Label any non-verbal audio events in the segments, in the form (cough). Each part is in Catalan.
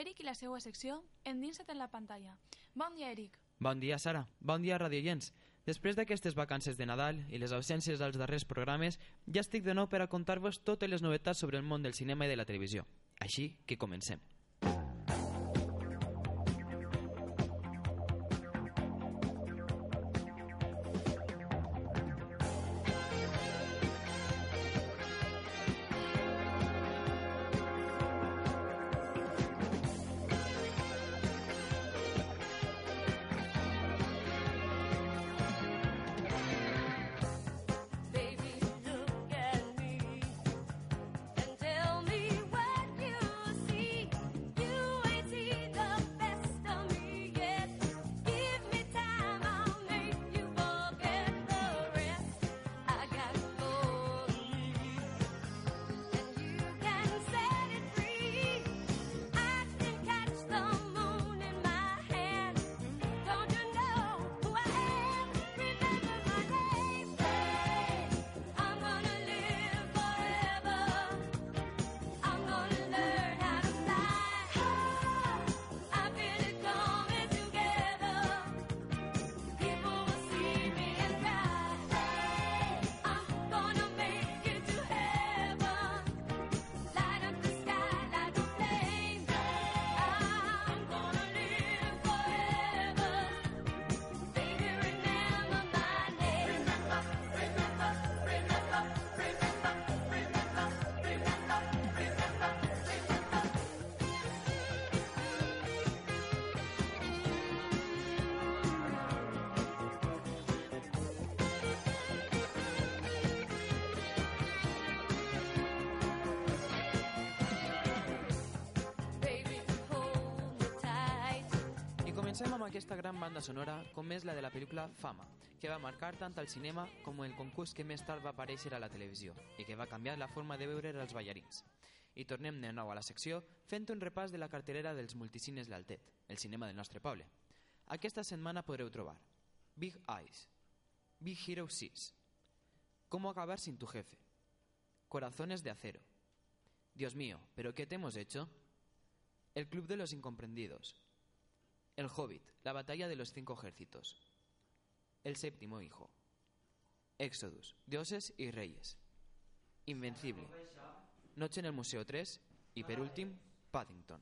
Eric i la seva secció Endinsa't en la pantalla. Bon dia, Eric. Bon dia, Sara. Bon dia, radioients. Després d'aquestes vacances de Nadal i les ausències dels darrers programes, ja estic de nou per a contar-vos totes les novetats sobre el món del cinema i de la televisió. Així que comencem. Aquesta gran banda sonora com és la de la pel·lícula Fama, que va marcar tant el cinema com el concurs que més tard va aparèixer a la televisió i que va canviar la forma de veure els ballarins. I tornem de nou a la secció fent un repàs de la cartelera dels multicines L'Altet, el cinema del nostre poble. Aquesta setmana podreu trobar Big Eyes, Big Hero 6, Cómo acabar sin tu jefe, Corazones de acero, Dios mío, ¿pero qué te hemos hecho? El Club de los Incomprendidos, El Hobbit, la batalla de los cinco ejércitos, El séptimo hijo, Éxodus, dioses y reyes, Invencible, Noche en el Museo 3 y, per últim, Paddington.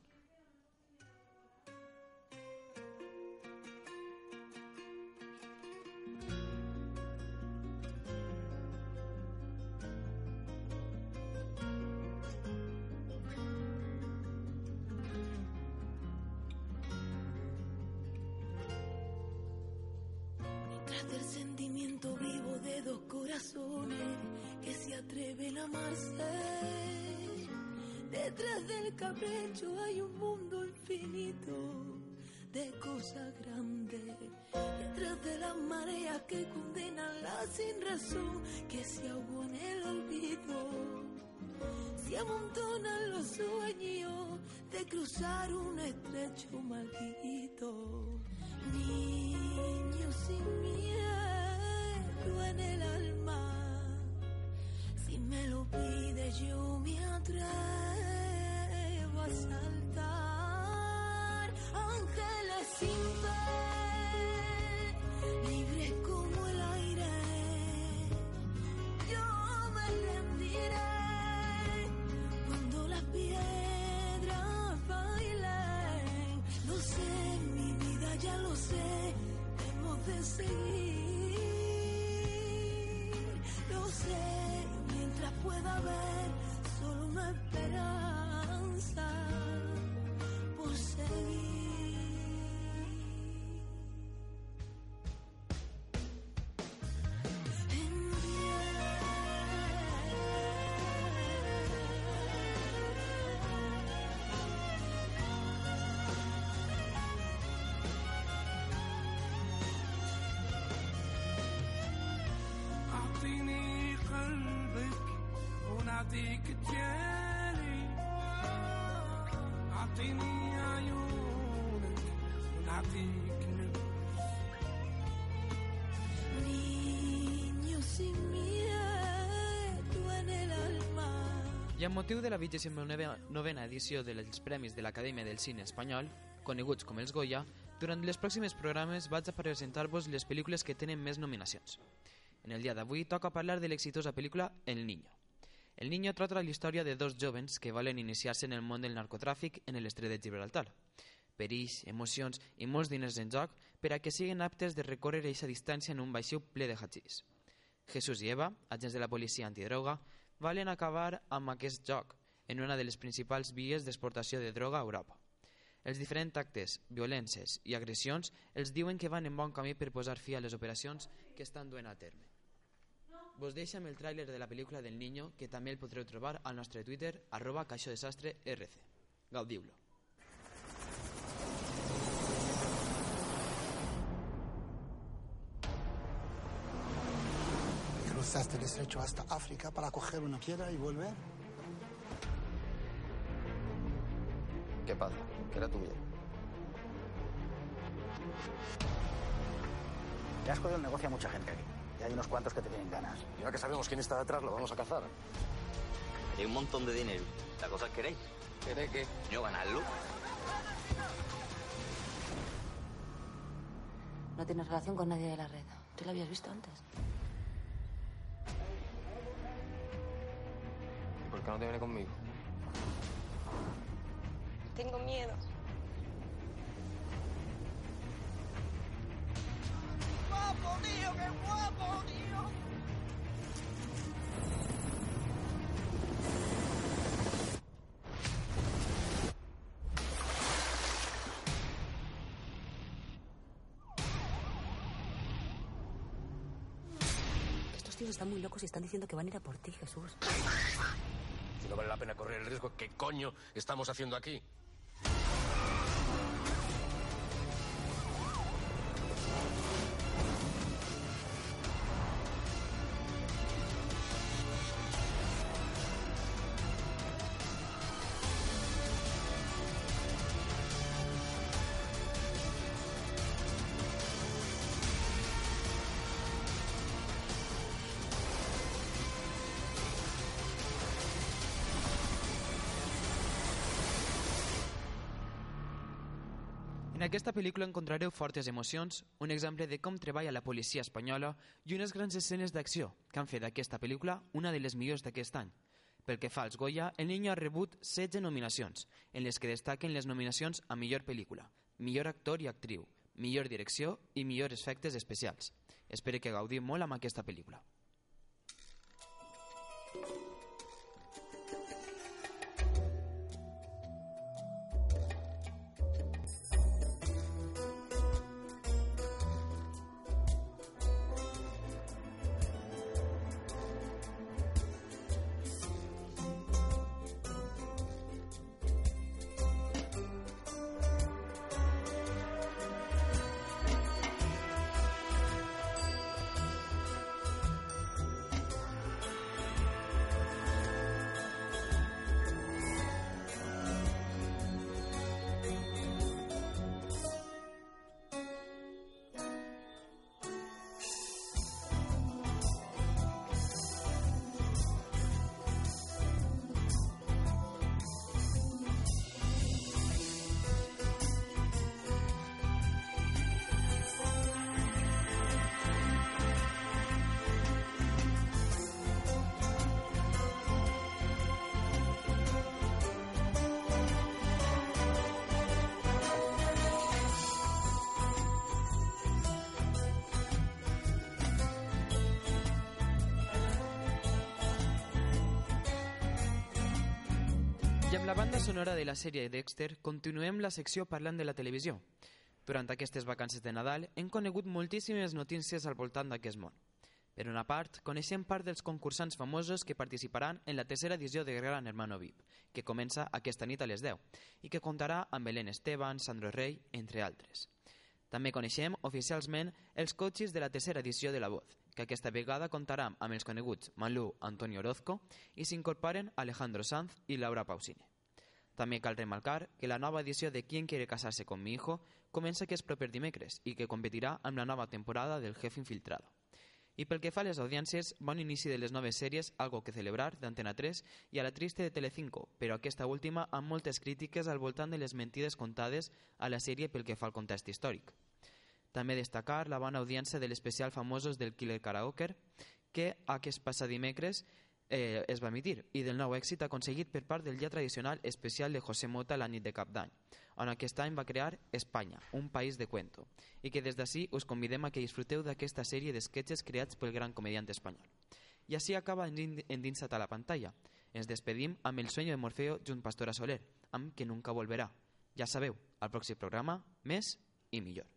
Del sentimiento vivo de dos corazones que se atreven a amarse. Detrás del capricho hay un mundo infinito de cosas grandes. Detrás de las mareas que condenan la sin razón que se ahogó en el olvido. Se amontonan los sueños de cruzar un estrecho maldito. Niño sin miedo en el alma. Si me lo pide yo me atrevo a saltar. Ángeles sin fe, libres como el aire. Yo me rendiré cuando las piedras ya lo sé, hemos de seguir. Lo sé, mientras pueda haber solo una esperanza por seguir. Ti que tieni, a ti mi ayuda, a ti que me Niño sin miedo en el alma. I amb motiu de la 29a edició dels Premis de l'Acadèmia del Cine Espanyol, coneguts com els Goya, durant les pròximes programes vaig a presentar-vos les pel·lícules que tenen més nominacions. En el dia d'avui toca parlar de l'exitosa pel·lícula El Niño. El Niño trata la història de dos jovens que volen iniciar-se en el món del narcotràfic en l'estret de Gibraltar. Perills, emocions i molts diners en joc per a que siguin aptes de recórrer aquesta distància en un vaixell ple de hachís. Jesús i Eva, agents de la policia antidroga, valen acabar amb aquest joc en una de les principals vies d'exportació de droga a Europa. Els diferents actes, violències i agressions els diuen que van en bon camí per posar fi a les operacions que estan duent a terme. Vos deixem el tràiler de la pel·lícula del Niño, que també el podreu trobar al nostre Twitter, arroba caixodesastre rc. Gaudiu-lo. Cruzaste el estrecho hasta África para coger una piedra y volver. ¿Qué pasa? ¿Qué era tu vida? Le has jodido el negocio a mucha gente aquí. Hay unos cuantos que te tienen ganas. Y ahora que sabemos quién está detrás, lo vamos a cazar. Hay un montón de dinero. La cosa es queréis. ¿Querés que? Yo ganarlo. No tienes relación con nadie de la red. ¿Tú la habías visto antes? ¿Y por qué no te viene conmigo? Tengo miedo. Guapo, tío, qué guapo, tío. Estos tíos están muy locos y están diciendo que van a ir a por ti, Jesús. Si no vale la pena correr el riesgo, ¿qué coño estamos haciendo aquí? Aquesta pel·lícula encontrareu fortes emocions, un exemple de com treballa la policia espanyola i unes grans escenes d'acció que han fet d'aquesta pel·lícula una de les millors d'aquest any. Pel que fa als Goya, El Niño ha rebut 16 nominacions, en les que destaquen les nominacions a millor pel·lícula, millor actor i actriu, millor direcció i millors efectes especials. Espero que gaudiu molt amb aquesta pel·lícula. I amb banda sonora de la sèrie Dexter continuem la secció parlant de la televisió. Durant aquestes vacances de Nadal hem conegut moltíssimes notícies al voltant d'aquest món. Per una part, coneixem part dels concursants famosos que participaran en la tercera edició de Gran Hermano VIP, que comença aquesta nit a les 10, i que comptarà amb Belén Esteban, Sandro Rey, entre altres. També coneixem oficialment els coaches de la tercera edició de La Voz, que aquesta vegada comptarà amb els coneguts Malú Antonio Orozco i s'incorporen Alejandro Sanz i Laura Pausini. També cal remarcar que la nova edició de Quién quiere casarse con mi hijo comença aquest proper dimecres i que competirà amb la nova temporada del Jefe Infiltrado. I pel que fa a les audiències, bon inici de les noves sèries Algo que celebrar, d'Antena 3, i a la triste de Telecinco, però aquesta última amb moltes crítiques al voltant de les mentides contades a la sèrie pel que fa al context històric. També destacar la bona audiència de l'especial Famosos del Killer Karaoke, que aquest passat dimecres eh, es va emitir, i del nou èxit aconseguit per part del ja tradicional especial de José Mota la nit de Cap d'Any, on aquest any va crear Espanya, un país de cuento, i que des d'ací us convidem a que disfruteu d'aquesta sèrie d'esquetxes creats pel gran comediant espanyol. I així acaba endinsat a la pantalla. Ens despedim amb El sueño de Morfeo junt Pastora Soler, amb Que nunca volverà. Ja sabeu, al pròxim programa, més i millor.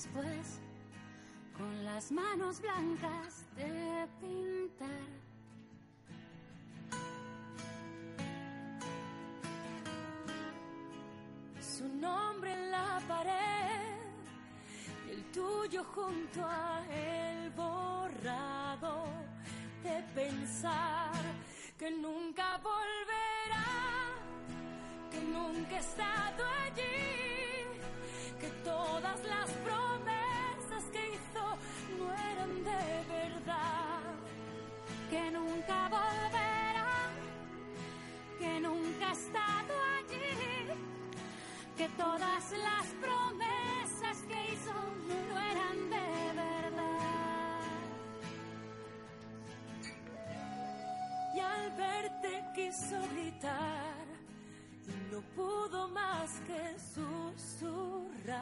Después con las manos blancas de pintar. Su nombre en la pared y el tuyo junto a él borrado de pensar que nunca volverá, que nunca he estado allí que todas las promesas que nunca volverá, que nunca ha estado allí, que todas las promesas que hizo no eran de verdad. Y al verte quiso gritar y no pudo más que susurrar.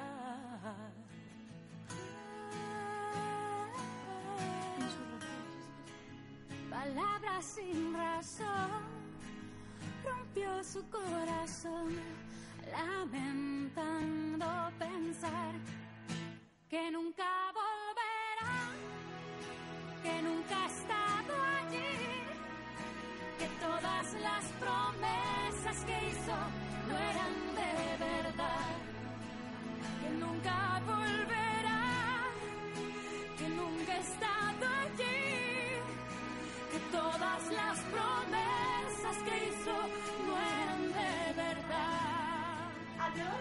Palabras sin razón. Rompió su corazón, lamentando pensar que nunca volverá, que nunca ha estado allí que todas las promesas que hizo no eran de verdad, que nunca volverá, que nunca ha estado allí, que todas las promesas que hizo no eran de verdad. Adiós,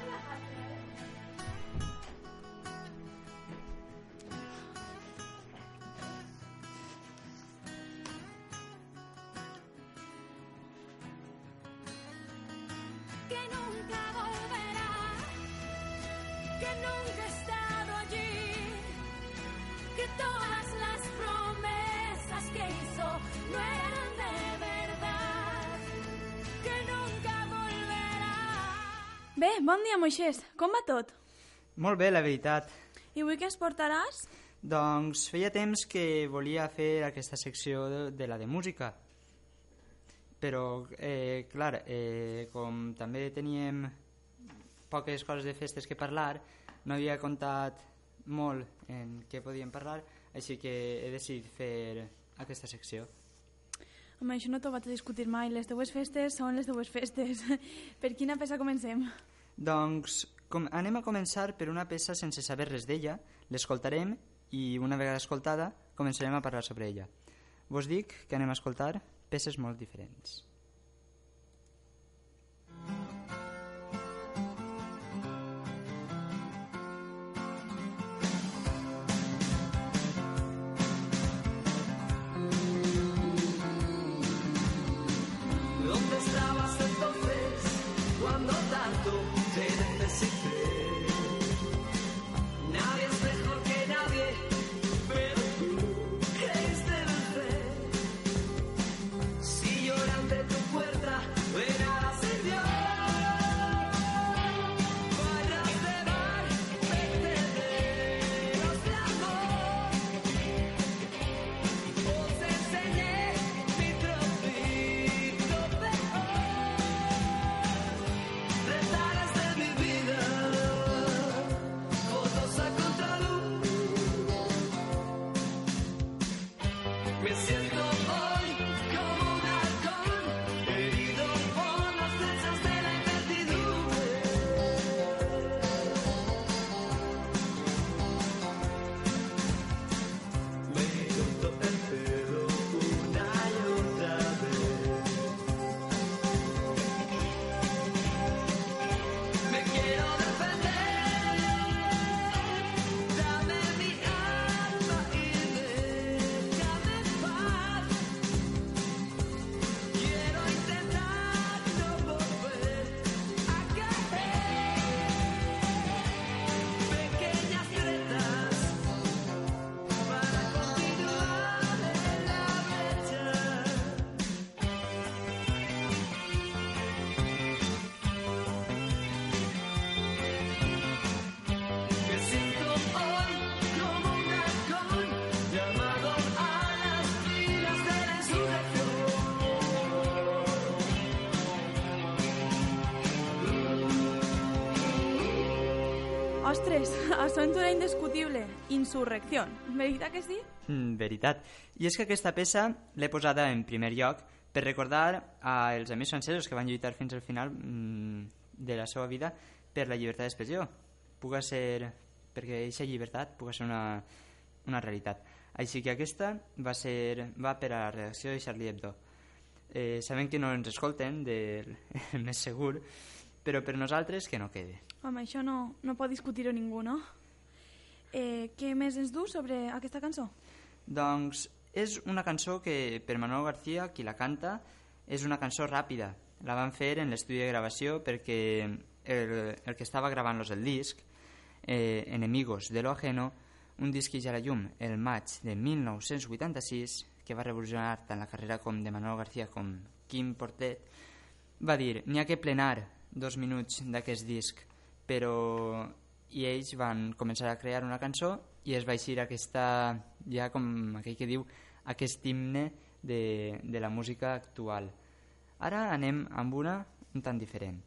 Bé, bon dia, Moixés. Com va tot? Molt bé, la veritat. I avui què ens portaràs? Doncs feia temps que volia fer aquesta secció de, de la de música. Però, eh, clar, eh, com també teníem poques coses de festes que parlar, no havia comptat molt en què podíem parlar, així que he decidit fer aquesta secció. Home, això no t'ho vaig discutir mai. Les teues festes són les teues festes. (laughs) per quina peça comencem? Doncs com, anem a començar per una peça sense saber res d'ella, l'escoltarem i una vegada escoltada començarem a parlar sobre ella. Vos dic que anem a escoltar peces molt diferents. Ens (laughs) era indiscutible. Insurrecció. Veritat que sí? Mm, veritat. I és que aquesta peça l'he posada en primer lloc per recordar als amics francesos que van lluitar fins al final mm, de la seva vida per la llibertat d'expressió. Puga ser... perquè aquesta llibertat puga ser una, una realitat. Així que aquesta va, ser, va per a la redacció de Charlie Hebdo. Eh, sabem que no ens escolten, del (laughs) el més segur, però per nosaltres que no quede. Home, això no, no pot discutir-ho ningú, no? Eh, què més ens du sobre aquesta cançó? Doncs és una cançó que per Manolo García, qui la canta, és una cançó ràpida. La van fer en l'estudi de gravació perquè el, el que estava gravant-los el disc, eh, Enemigos de lo ajeno, un disc que ja la llum el maig de 1986, que va revolucionar tant la carrera com de Manolo García com Quim Portet, va dir, n'hi ha que plenar dos minuts d'aquest disc, però i ells van començar a crear una cançó i es va eixir aquesta, ja com aquell que diu, aquest himne de, de la música actual. Ara anem amb una un tant diferent.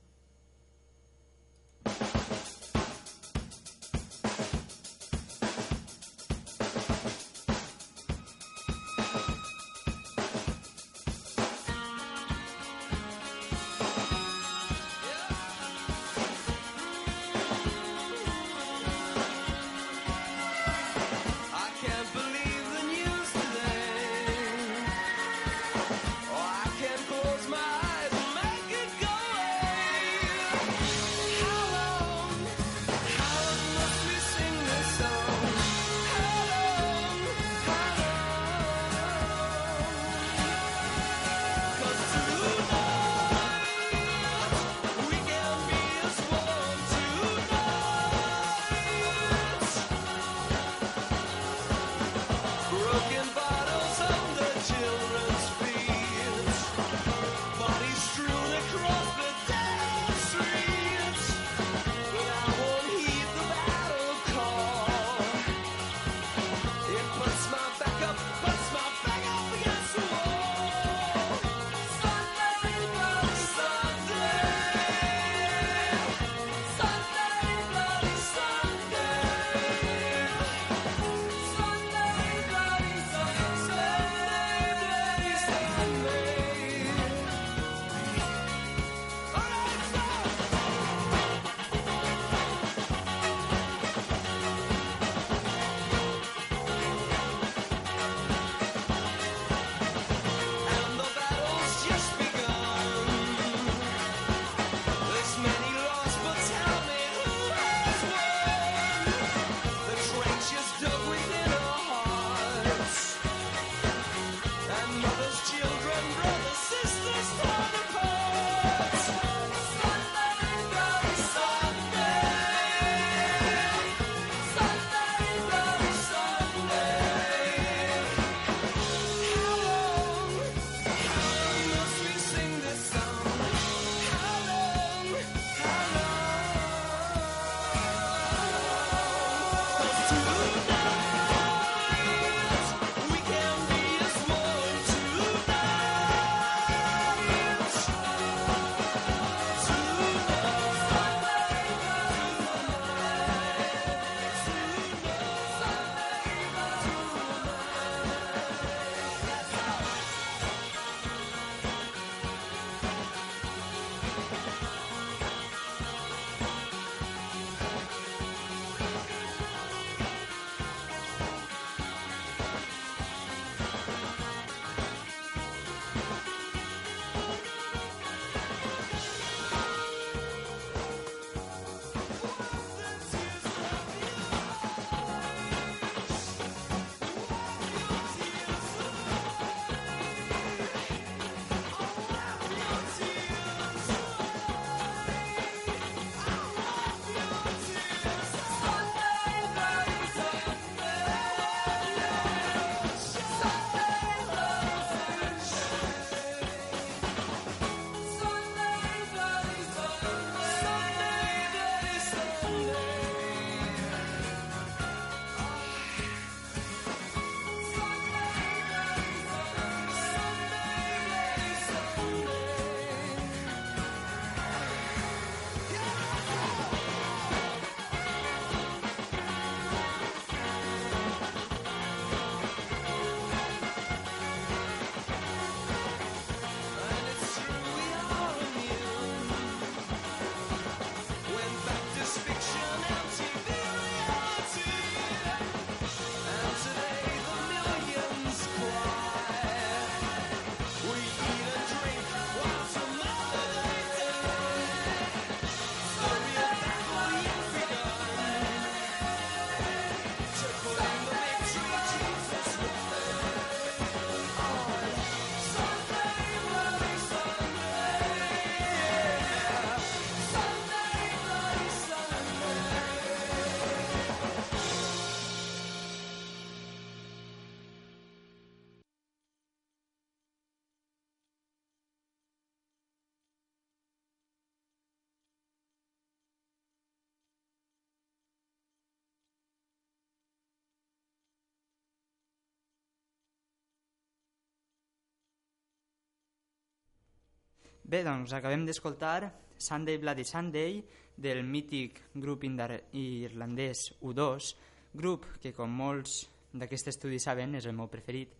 Bé, doncs acabem d'escoltar Sunday Bloody Sunday del mític grup irlandès U2, grup que com molts d'aquest estudi saben és el meu preferit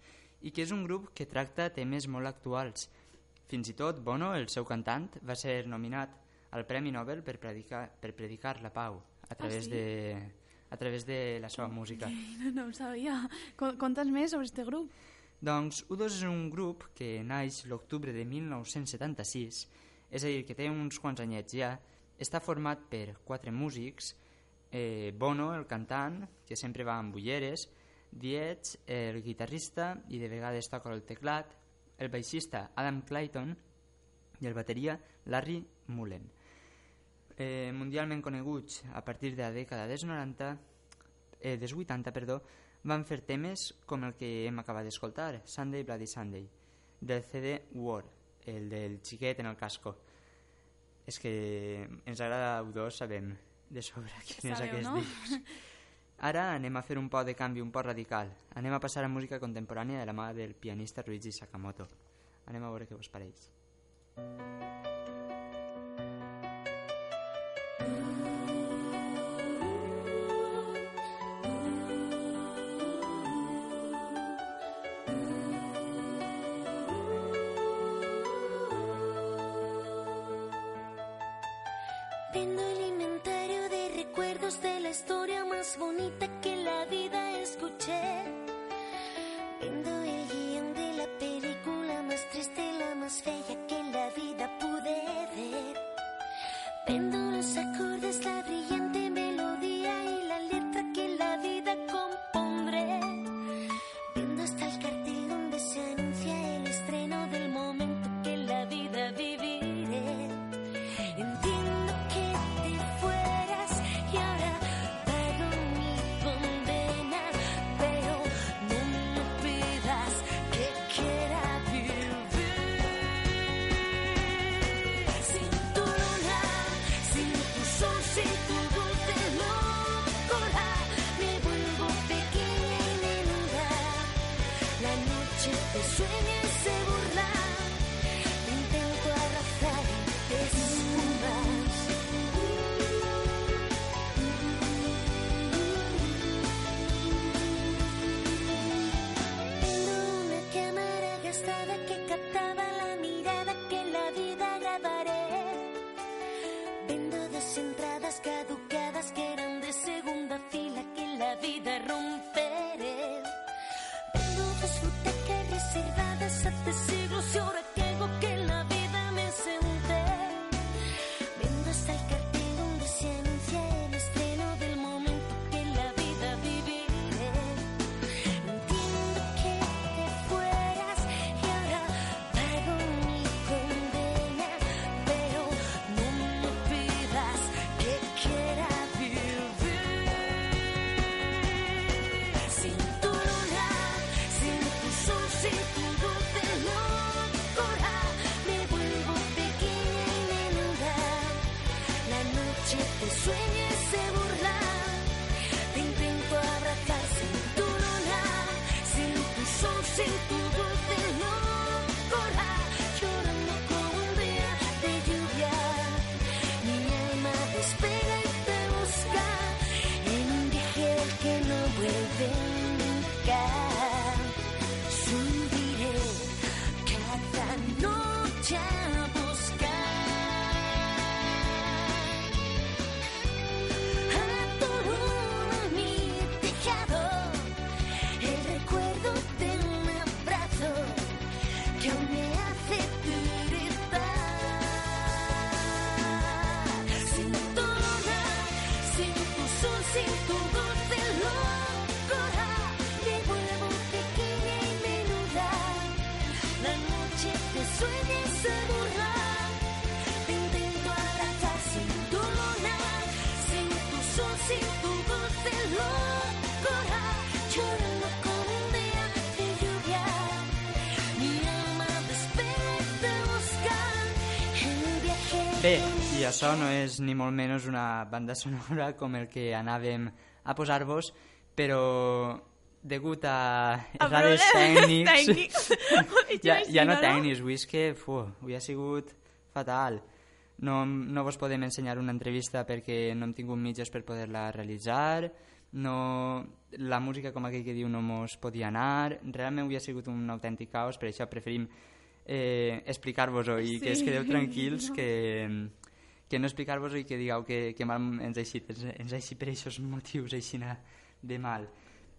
i que és un grup que tracta temes molt actuals. Fins i tot Bono, el seu cantant, va ser nominat al Premi Nobel per predicar, per predicar la pau a través, sí? de, a través de la seva música. No, no ho sabia. Co- Contes més sobre este grup? Doncs U2 és un grup que naix l'octubre de 1976, és a dir, que té uns quants anyets ja, està format per quatre músics, eh, Bono, el cantant, que sempre va amb ulleres, Dietz, el guitarrista i de vegades toca el teclat, el baixista Adam Clayton i el bateria Larry Mullen. Eh, mundialment coneguts a partir de la dècada dels 90, eh, dels 80, perdó, van fer temes com el que hem acabat d'escoltar, Sunday Bloody Sunday, del CD War, el del xiquet en el casco. És que ens agrada U2, sabem de sobre (laughs) quin és Sabeu, aquest no? disc. Ara anem a fer un poc de canvi, un poc radical. Anem a passar a música contemporània de la mà del pianista Ruichi Sakamoto. Anem a veure què us pareix. Vendo de la historia más bonita que la vida escuché. Noche te sueña y se burla. Te intento abrazar sin tu luna, sin tu sol, sin tu Bé, i això no és ni molt menys una banda sonora (laughs) com el que anàvem a posar-vos, però degut a errades (laughs) tècnics... tècnics. (laughs) ja, ja no tècnics, avui és que fu, avui ha sigut fatal. No, no vos podem ensenyar una entrevista perquè no hem tingut mitjans per poder-la realitzar, no, la música, com aquell que diu, no mos podia anar, realment havia sigut un autèntic caos, per això preferim eh, explicar-vos-ho i que es Sí. quedeu tranquils que, que no explicar-vos i que digueu que, que mal ens ha eixit, ens, ens ha eixit per aquests motius així de mal.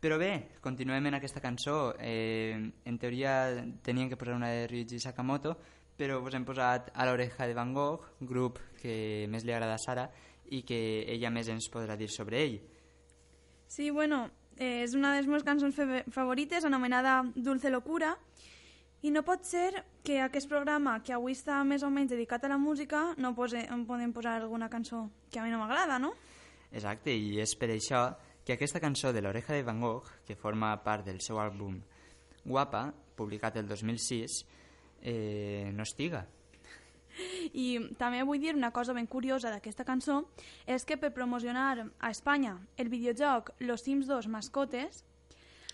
Però bé, continuem en aquesta cançó. Eh, en teoria tenien que posar una de Ryuichi Sakamoto, però vos hem posat a l'oreja de Van Gogh, grup que més li agrada a Sara i que ella més ens podrà dir sobre ell. Sí, bueno, eh, és una de les meves cançons favorites, anomenada Dulce Locura, i no pot ser que aquest programa, que avui està més o menys dedicat a la música, no pose, en podem posar alguna cançó que a mi no m'agrada, no? Exacte, i és per això que aquesta cançó de l'oreja de Van Gogh, que forma part del seu àlbum Guapa, publicat el 2006, eh, no estiga. I també vull dir una cosa ben curiosa d'aquesta cançó, és que per promocionar a Espanya el videojoc Los Sims 2 Mascotes,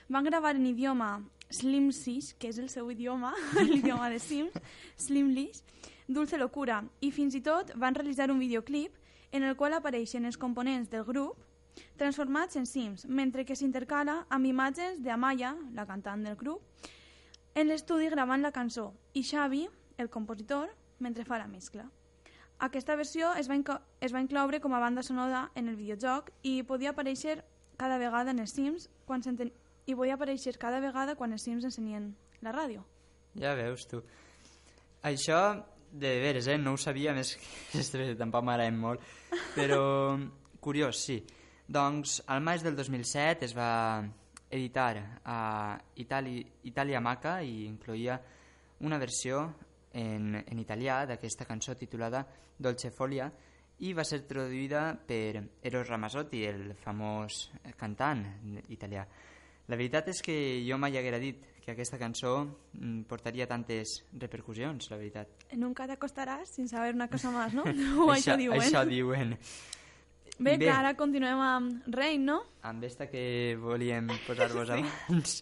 van gravar en idioma Slimsish, que és el seu idioma, (laughs) (laughs) l'idioma de Sims, Slimlish, Dulce Locura, i fins i tot van realitzar un videoclip en el qual apareixen els components del grup transformats en Sims, mentre que s'intercala amb imatges d'Amaya, la cantant del grup, en l'estudi gravant la cançó, i Xavi, el compositor, mentre fa la mescla. Aquesta versió es va, es va incloure com a banda sonora en el videojoc i podia aparèixer cada vegada en els Sims quan i podia aparèixer cada vegada quan els Sims ensenien la ràdio. Ja veus tu. Això, de veres, eh? no ho sabia, més que (laughs) tampoc m'agraden molt, però (laughs) curiós, sí. Doncs al maig del 2007 es va editar a Itali, Italia Maca i incloïa una versió en, en italià d'aquesta cançó titulada Dolce Folia i va ser traduïda per Eros Ramazzotti, el famós cantant italià. La veritat és que jo mai haguera dit que aquesta cançó mm, portaria tantes repercussions, la veritat. Nunca te acostaràs sin saber una cosa más, no? (laughs) (laughs) O això, diuen. Això diuen. Bé, Bé. ara continuem amb Rain, no? Amb esta que volíem posar-vos (laughs) Sí. abans.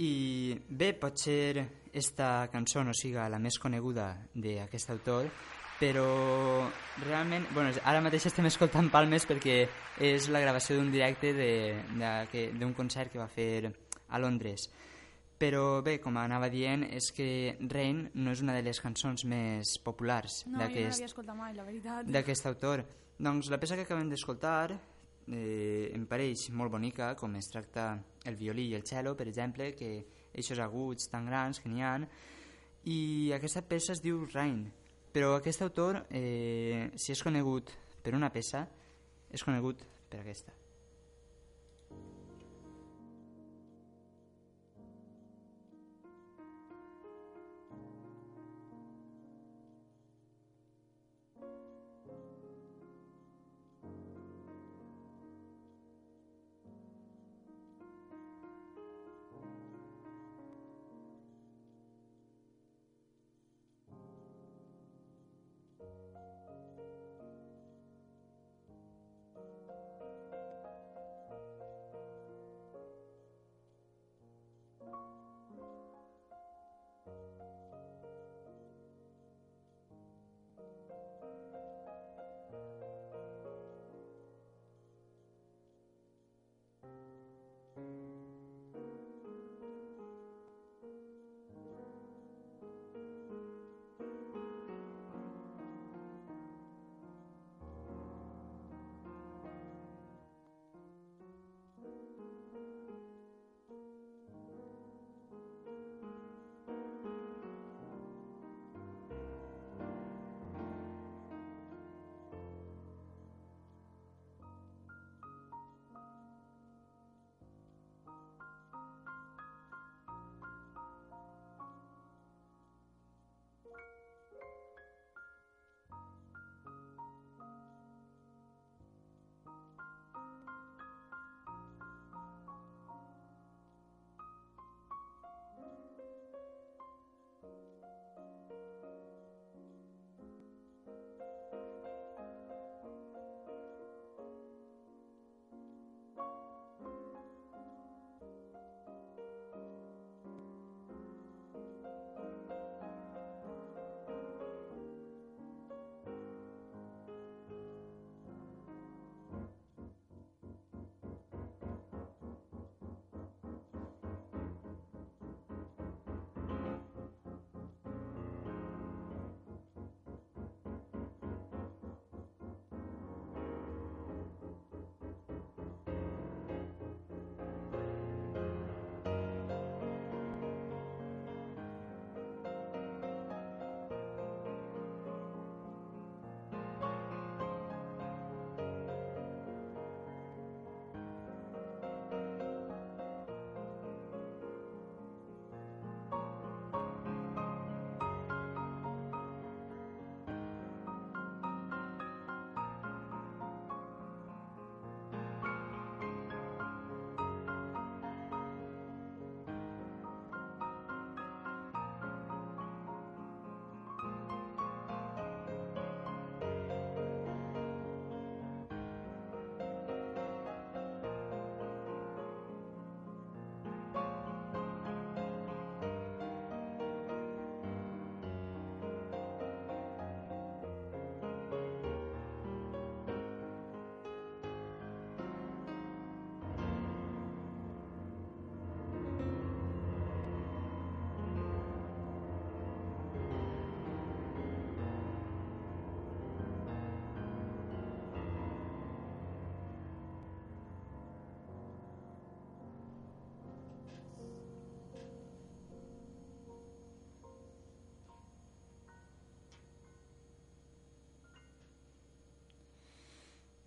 I bé, potser esta cançó no siga la més coneguda d'aquest autor, però realment, bueno, ara mateix estem escoltant Palmes perquè és la gravació d'un directe de- de- que- d'un concert que va fer a Londres. Però bé, com anava dient, és que Rain no és una de les cançons més populars No, no d'aquest l'havia escoltat mai, la veritat. d'aquest autor. Doncs la peça que acabem d'escoltar eh, em pareix molt bonica, com es tracta el violí i el cello, per exemple, que eixos aguts tan grans que n'hi han, i aquesta peça es diu Rain, però aquest autor, eh, si és conegut per una peça, és conegut per aquesta.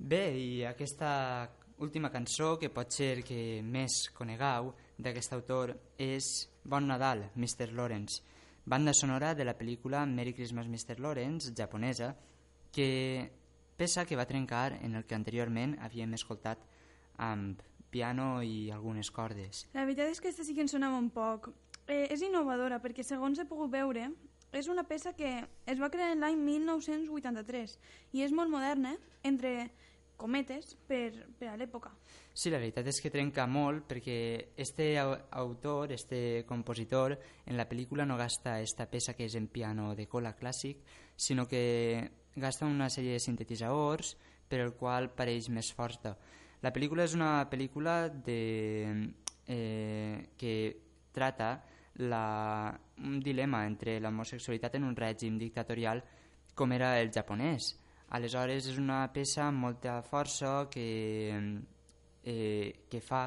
Bé, i aquesta última cançó, que pot ser que més conegueu d'aquest autor, és Bon Nadal, Mr. Lawrence, banda sonora de la pel·lícula Merry Christmas, Mr. Lawrence, japonesa, que peça que va trencar en el que anteriorment havíem escoltat amb piano i algunes cordes. La veritat és que aquesta sí que ens sonava un poc. Eh, és innovadora perquè, segons he pogut veure, és una peça que es va crear en l'any 1983 i és molt moderna, entre cometes per, per a l'època. Sí, la veritat és que trenca molt perquè este au- autor, este compositor, en la pel·lícula no gasta esta peça que és en piano de cola clàssic, sinó que gasta una sèrie de sintetitzadors per el qual pareix més forta. La pel·lícula és una pel·lícula de, eh, que trata la, un dilema entre l'homosexualitat en un règim dictatorial com era el japonès. Aleshores és una peça amb molta força que, eh, que fa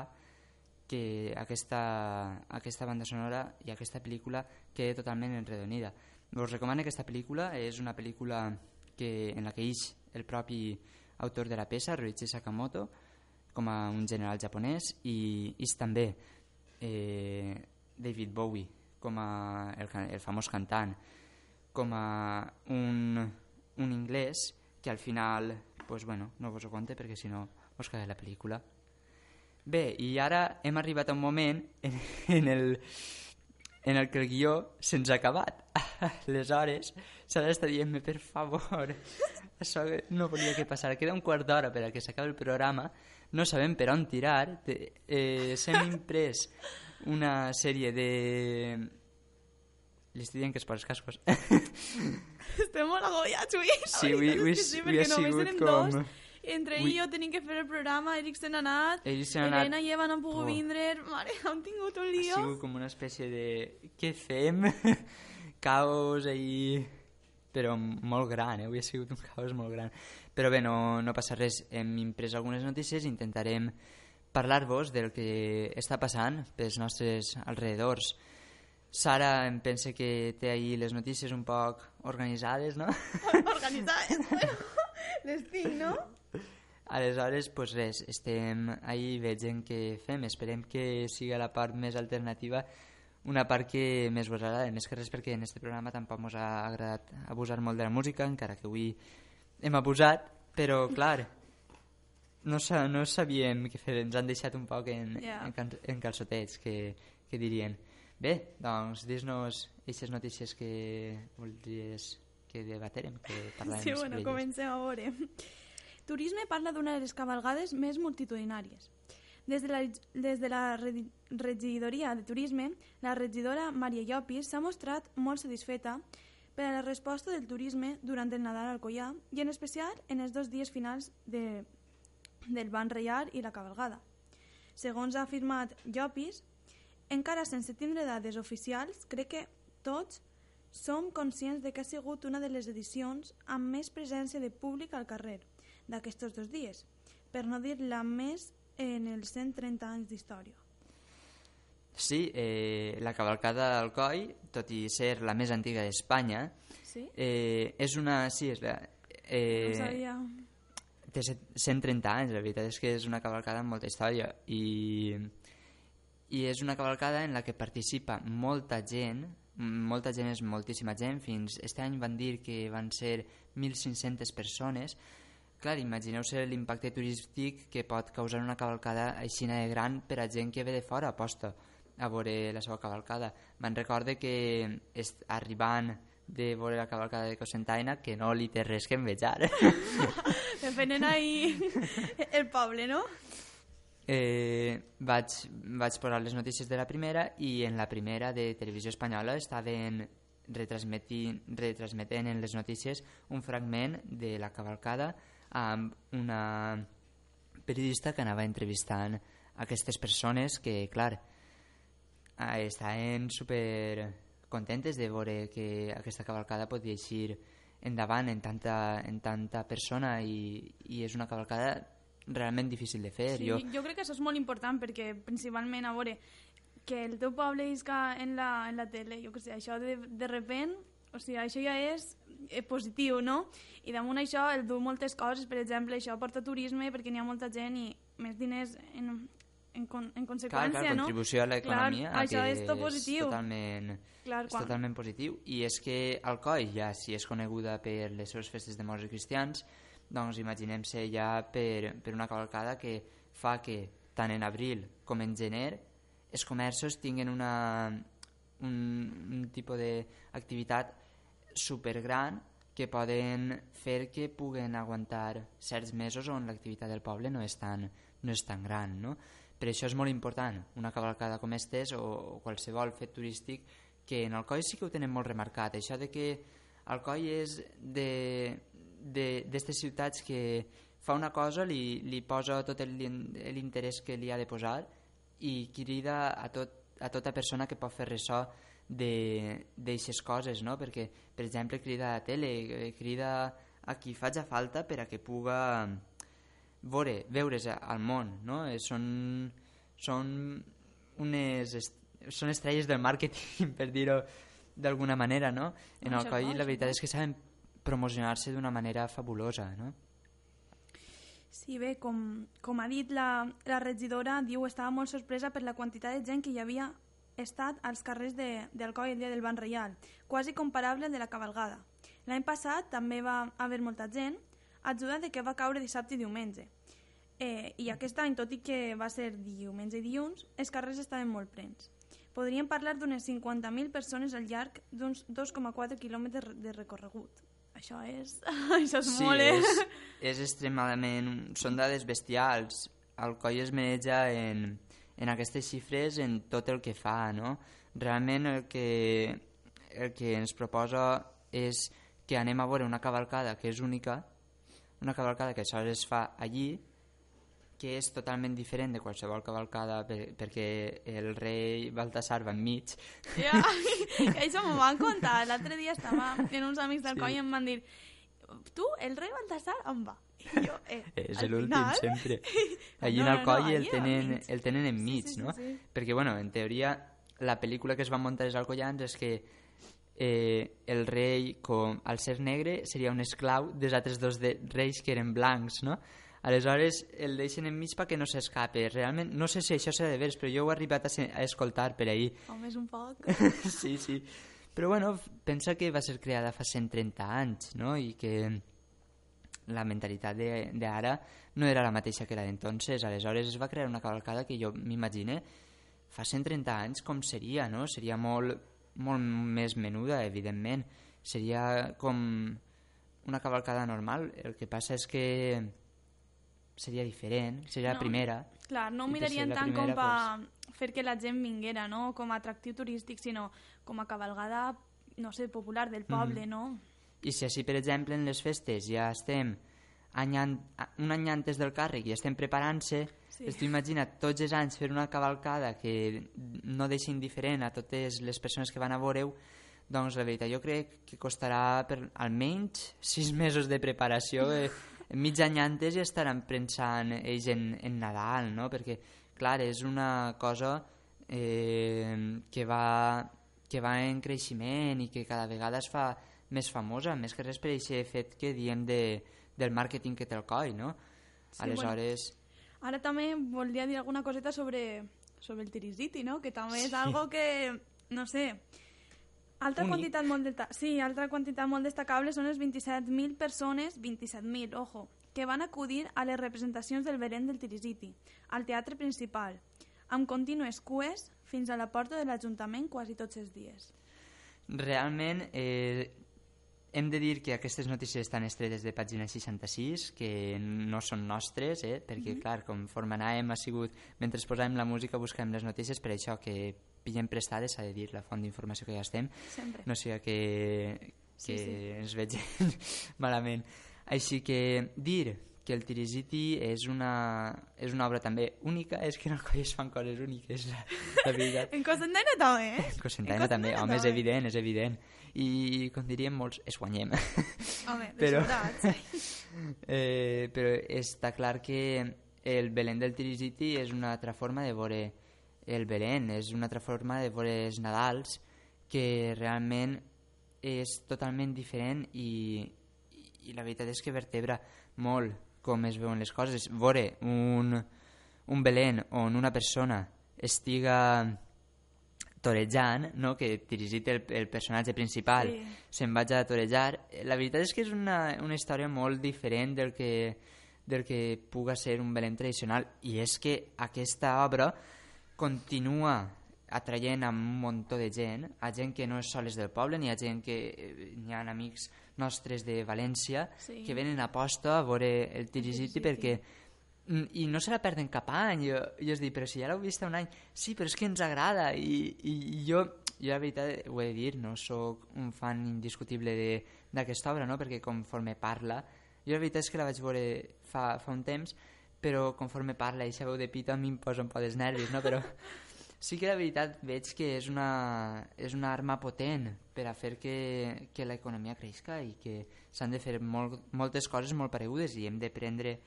que aquesta, aquesta banda sonora i aquesta pel·lícula quede totalment enredonida. Us recomano aquesta pel·lícula, és una pel·lícula que, en la que ix el propi autor de la peça, Ryuichi Sakamoto, com a un general japonès, i ix també eh, David Bowie, com a el, el famós cantant, com a un, un inglès que al final, pues bueno, no vos ho conte perquè si no us caga la pel·lícula. Bé, i ara hem arribat a un moment en, en, el, en el que el guió se'ns ha acabat. (laughs) Aleshores, s'ha d'estar dient-me, per favor, (laughs) això no volia que passara. Queda un quart d'hora per a que s'acabi el programa, no sabem per on tirar, eh, s'hem imprès una sèrie de... Li estic dient que es els cascos. (laughs) Estem molt agobiats avui. Sí, avui- avui sí, avui ha sigut com- dos. Entre ell i jo tenim que fer el programa, Eric se n'ha anat, se n'han anat. Helena i Eva no han pogut Oh. vindre, mare, han tingut un Ha lío. sigut com una espècie de... Què fem? (laughs) caos ahí... Però molt gran, eh? Avui ha sigut un caos molt gran. Però bé, no, no passa res. Hem imprès algunes notícies i intentarem parlar-vos del que està passant pels nostres alrededors. Sara em pensa que té ahir les notícies un poc organitzades, no? (laughs) Organitzades, bueno, les tinc, no? Aleshores, pues res, estem ahí veient què fem. Esperem que siga la part més alternativa, una part que més vos agrada, més que res perquè en este programa tampoc ens ha agradat abusar molt de la música, encara que avui hem abusat, però clar, no, sa no sabíem què fer, ens han deixat un poc en, Ja. en, can en calçotets, que, que dirien. Bé, doncs, dis-nos aquestes notícies que voldries que debaterem, que parlarem Sí, bueno, comencem a veure. Turisme parla d'una de les cabalgades més multitudinàries. Des de la, des de la regi- regidoria de turisme, la regidora Maria Llopis s'ha mostrat molt satisfeta per a la resposta del turisme durant el Nadal al Collà i en especial en els dos dies finals de, del Ban Reial i la cabalgada. Segons ha afirmat Llopis, encara sense tindre dades oficials, crec que tots som conscients de que ha sigut una de les edicions amb més presència de públic al carrer d'aquests dos dies, per no dir la més en els 130 anys d'història. Sí, eh, la cavalcada d'Alcoi, tot i ser la més antiga d'Espanya, Sí? eh, és una... Sí, és la, eh, no sabia... té set- 130 anys, la veritat és que és una cavalcada amb molta història i, i és una cavalcada en la que participa molta gent, molta gent és moltíssima gent, fins este any van dir que van ser 1.500 persones, Clar, imagineu-se l'impacte turístic que pot causar una cavalcada així de gran per a gent que ve de fora aposta a veure la seva cavalcada. Me'n recorde que arribant de veure la cavalcada de Cosentaina que no li té res que envejar. (laughs) Defenen ahí el poble, no? Eh, vaig, vaig posar les notícies de la primera i en la primera de Televisió Espanyola estaven retransmetent, en les notícies un fragment de la cavalcada amb una periodista que anava entrevistant aquestes persones que, clar, eh, estaven super contentes de veure que aquesta cavalcada podia eixir endavant en tanta, en tanta persona i, i és una cavalcada realment difícil de fer. Sí, Jo, jo crec que això és molt important perquè principalment, a veure, que el teu poble isca en la, en la tele, jo què sé, això de, de repent, o sigui, això ja és eh, positiu, no? I damunt això el du moltes coses, per exemple, això porta turisme perquè n'hi ha molta gent i més diners en, en, con, en clar, conseqüència, clar, no? contribució a l'economia Clar, això que és tot positiu. totalment, Clar, és quan- totalment positiu i és que Alcoi ja si és coneguda per les seves festes de morts i cristians doncs imaginem-se ja per, per una cavalcada que fa que tant en abril com en gener els comerços tinguin una, un, un tipus d'activitat supergran que poden fer que puguen aguantar certs mesos on l'activitat del poble no és tan, no és tan gran. No? Per això és molt important una cavalcada com estes o, o qualsevol fet turístic que en Alcoi sí que ho tenen molt remarcat. Això de que Alcoi és d'aquestes ciutats que fa una cosa, li, li posa tot el- l'interès que li ha de posar i crida a, tot, a tota persona que pot fer ressò d'aixes coses, no? perquè, per exemple, crida a la tele, eh, crida a qui faci falta per a que puga veure, veure's al món, no? Eh, Són, són unes est són estrelles del màrqueting, (laughs) per dir-ho d'alguna manera, no? En Alcoi coix, la veritat és que saben promocionar-se d'una manera fabulosa, no? Sí, bé, com, com ha dit la, la regidora, diu estava molt sorpresa per la quantitat de gent que hi havia estat als carrers de- d'Alcoi el dia del Ban Reial, quasi comparable al de la cabalgada. L'any passat també va haver molta gent, ajuda de que va caure dissabte i diumenge. Eh, I aquest any, tot i que va ser diumenge i dilluns, els carrers estaven molt plens. Podríem parlar d'unes 50.000 persones al llarg d'uns 2,4 quilòmetres de recorregut. Això és... (laughs) Això és sí, molt, eh? és, (laughs) és extremadament... Són dades bestials. El coll es maneja en, en aquestes xifres en tot el que fa, no? Realment el que, el que ens proposa és que anem a veure una cavalcada que és única, una cavalcada que sols es fa allí, que és totalment diferent de qualsevol cavalcada per, perquè el rei Baltasar va enmig. Ja, (laughs) això m'ho van contar. L'altre dia estava en uns amics del Sí. sí. coll i em van dir tu, el rei Baltasar, on va? I jo, eh, (laughs) És al l'últim final- sempre. (laughs) Allí No, en no, el coll no, el, al tenen, el tenen enmig, Sí, sí, sí, no? sí. Perquè, bueno, en teoria, la pel·lícula que es va muntar als Alcoyans és que eh, el rei, com al ser negre, seria un esclau dels altres dos de, reis que eren blancs, no? Aleshores el deixen enmig perquè no s'escape. Realment, no sé si això s'ha de veure, però jo ho he arribat a, a escoltar per ahir. Home, és un foc. (laughs) sí, sí. Però bueno, pensa que va ser creada fa 130 anys, no? I que la mentalitat de- d'ara no era la mateixa que la d'entonces. Aleshores es va crear una cavalcada que jo m'imagine fa 130 anys com seria, no? Seria molt, molt més menuda, evidentment. Seria com una cavalcada normal. El que passa és que seria diferent, seria la No, primera. Clar, no ho mirarien la tant com primera, per fer que la gent vinguera, no? Com a atractiu turístic, sinó com a cabalgada, no sé, popular del poble, Mhm. no? I si així, per exemple, en les festes ja estem any an, un any antes del càrrec i estem preparant-se, Sí. tu imagina't tots els anys fer una cavalcada que no deixi indiferent a totes les persones que van a veure-ho, doncs la veritat jo crec que costarà per almenys sis mesos de preparació. Eh, mig any antes ja estaran pensant ells en, en Nadal, no? Perquè, clar, és una cosa eh, que, va, que va en creixement i que cada vegada es fa més famosa, més que res per aquest fet que diem de, del màrqueting que té el coll, no? Sí, Aleshores, Ara també volia dir alguna coseta sobre, sobre el Tirisiti, no? Que també és Sí. algo que, no sé, altra Únic. quantitat molt delta... sí, altra quantitat molt destacable són les 27.000 persones, 27.000, ojo, que van acudir a les representacions del Belén del Tirisiti, al teatre principal, amb contínues cues fins a la porta de l'Ajuntament quasi tots els dies. realment eh, hem de dir que aquestes notícies estan estretes de pàgina 66, que no són nostres, eh? perquè, Mhm. clar, conforme anàvem ha sigut... Mentre posàvem la música buscàvem les notícies, per això que pillem prestades, s'ha de dir, la font d'informació que ja estem. Sempre. No sigui que, que Sí, sí. ens vegin (laughs) malament. Així que dir que el Tirisiti és una, és una obra també única, és que en el coll es fan coses úniques, la, la veritat. (laughs) En Cosentena també, eh? En Cosentanya també, home, és evident, és evident. I, com diríem molts, es guanyem. Home, (laughs) però, eh, però està clar que el Belén del Tirisiti és una altra forma de veure el Belén, és una altra forma de veure els Nadals que realment és totalment diferent i, i la veritat és que vertebra molt com es veuen les coses. Veure un, un Belén on una persona estiga torejant, no? que Tirisite, el, el personatge principal, Sí. se'n vaig a torejar. La veritat és que és una, una història molt diferent del que, del que puga ser un Belén tradicional i és que aquesta obra continua atraient a un muntó de gent, a gent que no és soles del poble, ni a gent que eh, n'hi ha amics nostres de València Sí. que venen a posta a veure el Tirisiti perquè mm, i no se la perden cap any jo, jo es dic, però si ja l'heu vist un any sí, però és que ens agrada i, i, i jo, jo la veritat ho he de dir no sóc un fan indiscutible de- d'aquesta obra, no? perquè conforme parla jo la veritat és que la vaig veure fa, fa un temps però conforme parla i veu de pito a mi em posa un poc dels nervis no? però sí que la veritat veig que és una, és una arma potent per a fer que, que l'economia creixca i que s'han de fer molt, moltes coses molt paregudes i hem de prendre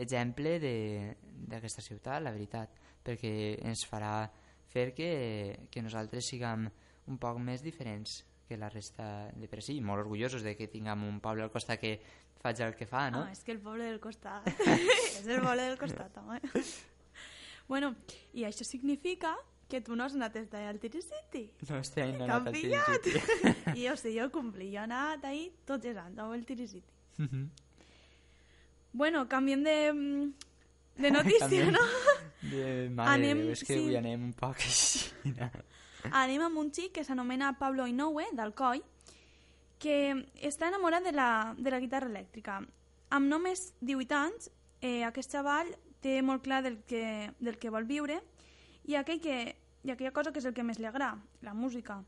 exemple d'aquesta ciutat, la veritat, perquè ens farà fer que, que nosaltres siguem un poc més diferents que la resta de per si, molt orgullosos de que tinguem un poble al costat que faig el que fa, no? Ah, és que el poble del costat. (laughs) és el poble del costat, home. bueno, i això significa que tu no has anat a estar al Tirisiti. No este any no he anat al. Tirisiti. (laughs) I jo sé, jo compli, jo he anat ahir tots els anys amb el Tirisiti. Mhm. Bueno, canviem de, de notícia, (laughs) no? De, mare Anem- Déu, és que sí. avui anem un poc així. no? (laughs) Anem amb un xic que s'anomena Pablo Inoue, d'Alcoi, que està enamorat de la, de la guitarra elèctrica. Amb només 18 anys, eh, aquest xaval té molt clar del que, del que vol viure i, aquell que, i aquella cosa que és el que més li agrada, la música.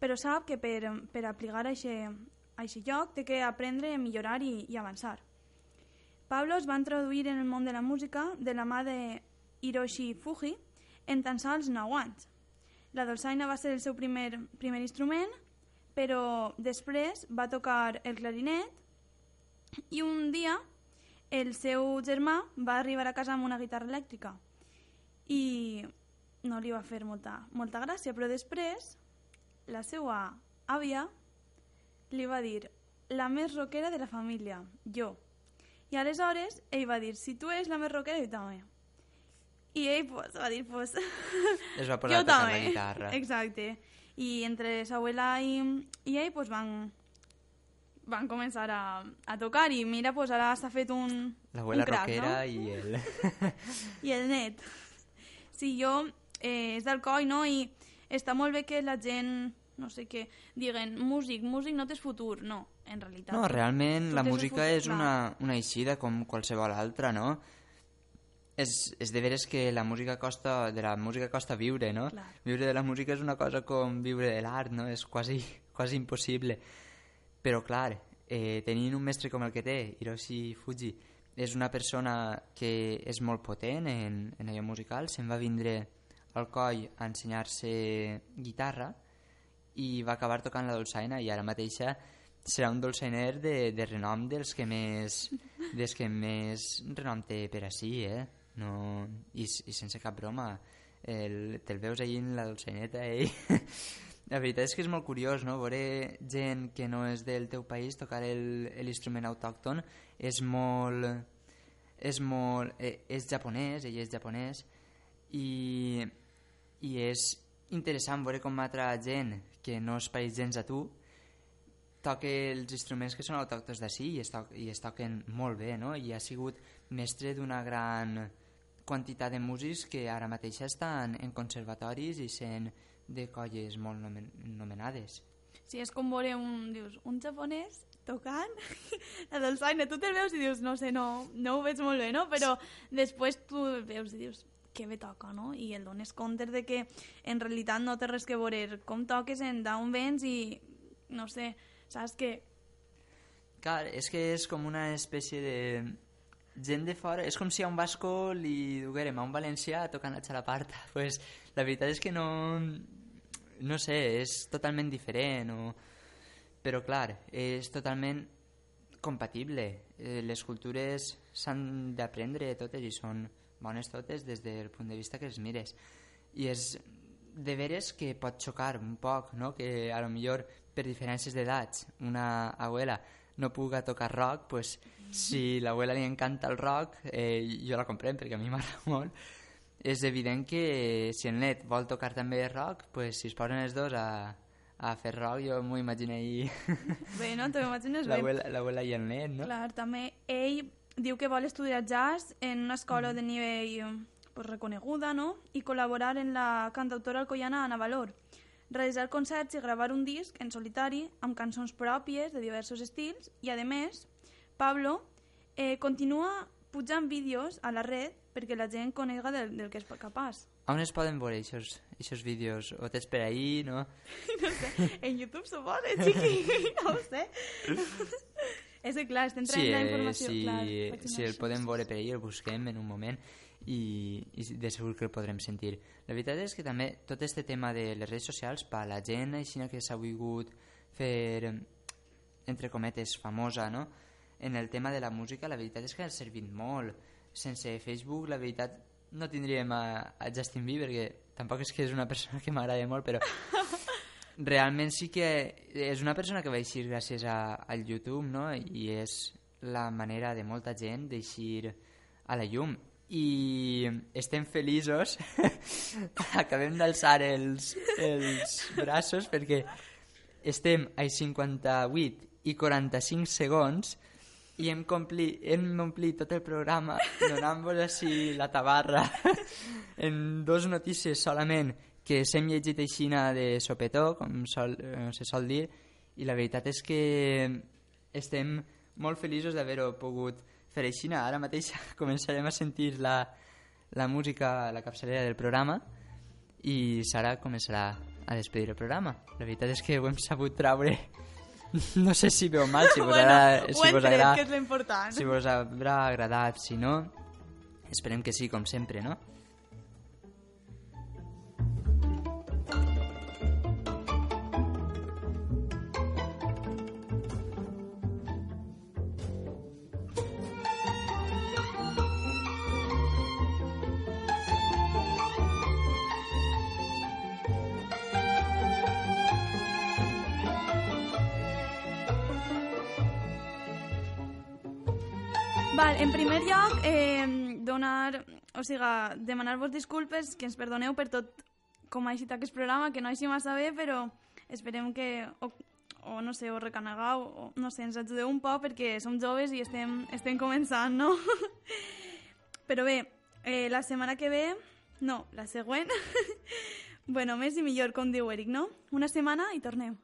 Però sap que per, per aplicar a aquest lloc té que aprendre, millorar i, i avançar. Pablo es va introduir en el món de la música de la mà de Hiroshi Fuji en tan sols 9 anys. La dolçaina va ser el seu primer, primer instrument, però després va tocar el clarinet i un dia el seu germà va arribar a casa amb una guitarra elèctrica i no li va fer molta, molta gràcia, però després la seva àvia li va dir la més rockera de la família, jo. I aleshores ell va dir, si tu ets la més rockera, jo també. I ell pues, va dir, pues... (laughs) Es va posar jo a tocar la guitarra. Exacte. I entre sa abuela i, i ell pues, van, van començar a, a tocar i mira, pues, ara s'ha fet un, L'abuela un crack, rockera no? i el... (laughs) I el net. Sí, jo eh, és d'Alcoi, no? I està molt bé que la gent, no sé què, diguen músic, músic no tens futur. No, en realitat. No, realment la música futur, és clar. una, una eixida com qualsevol altra, no? És, és de veres que la música costa, de la música costa viure, no? Clar. Viure de la música és una cosa com viure de l'art, no? És quasi, (laughs) quasi impossible. Però clar, eh, tenint un mestre com el que té, Hiroshi Fuji, és una persona que és molt potent en, en allò musical, se'n va vindre al coll a ensenyar-se guitarra i va acabar tocant la dolçaina i ara mateixa serà un dolçainer de, de renom dels que més (laughs) dels que més renom té per ací, eh? No, i, i sense cap broma el, te'l veus allí en la dolçaineta eh? (laughs) la veritat és que és molt curiós no? veure gent que no és del teu país tocar l'instrument autòcton és molt és molt eh, és japonès, ell és japonès i, i és interessant veure com altra gent que no es pareix gens a tu toca els instruments que són autòctons d'ací i, es to i es toquen molt bé, no? I ha sigut mestre d'una gran quantitat de músics que ara mateix estan en conservatoris i sent de colles molt nomen nomenades. Sí, és com veure un, dius, un japonès tocant (laughs) la dolçaina. Tu te'l veus i dius, no sé, no, no ho veig molt bé, no? Però després tu veus i dius, que bé toca, no? I el dones compte de que en realitat no té res que veure com toques, en d'on vens i, no sé, saps que... Clar, és que és com una espècie de gent de fora, és com si a un basco li duguérem a un valencià tocant la xalaparta. (laughs) Pues, la veritat és que no... No sé, és totalment diferent, o... però clar, és totalment compatible. Eh, les cultures s'han d'aprendre totes i són bones totes des del punt de vista que les mires. I és de veres que pot xocar un poc, no? que a lo millor per diferències d'edats una abuela no puga tocar rock, pues, si l'abuela li encanta el rock, eh, jo la comprem perquè a mi (laughs) m'agrada molt, és evident que si el net vol tocar també rock, pues, si es posen els dos a, a fer rock, jo m'ho imagino ahí (laughs) Bé, no? Te ho imagines (laughs) bé. l'abuela i el net, no? Clar, també ell diu que vol estudiar jazz en una escola de nivell pues, reconeguda, no? I col·laborar en la cantautora alcoiana Ana Valor. Realitzar concerts i gravar un disc en solitari amb cançons pròpies de diversos estils i, a més, Pablo eh, continua pujant vídeos a la red perquè la gent conega del, del que és capaç. On es poden veure aquests vídeos? O tens per ahí, no? (laughs) No sé, en YouTube suposo, xiqui, (laughs) no ho sé. (laughs) és que clar, estem traient sí, la eh, informació, si, clar. si el podem veure per ahí, el busquem en un moment i, i de segur que el podrem sentir. La veritat és que també tot este tema de les redes socials, per a la gent així que s'ha volgut fer, entre cometes, famosa, no? En el tema de la música, la veritat és que ha servit molt. Sense Facebook, la veritat, no tindríem a, a Justin Bieber, que tampoc és que és una persona que m'agrada molt, però (laughs) realment sí que és una persona que va eixir gràcies a, al YouTube, no? I és la manera de molta gent d'eixir a la llum. I estem feliços, (laughs) acabem d'alçar els, els braços perquè estem a 58 i 45 segons i hem, complit, hem omplit tot el programa donant-vos així la tabarra (laughs) en dos notícies solament que s'hem llegit aixina de sopetó, com sol, eh, se sol dir, i la veritat és que estem molt feliços d'haver-ho pogut fer aixina. Ara mateix (laughs) començarem a sentir la, la música a la capçalera del programa i Sara començarà a despedir el programa. La veritat és que ho hem sabut traure (laughs) no sé si veu mal, si vos, (laughs) Bueno, agrada, si vos agrada, que és l'important. si vos haurà agradat, si no, esperem que sí, com sempre, no? Val, en primer lloc, eh, donar, o sigui, demanar-vos disculpes, que ens perdoneu per tot com ha eixit aquest programa, que no eixit massa bé, però esperem que, o, o no sé, o recanegueu, o no sé, ens ajudeu un poc perquè som joves i estem, estem començant, no? (laughs) però bé, eh, la setmana que ve, no, la següent, (laughs) bueno, més i millor, com diu Eric, no? Una setmana i tornem.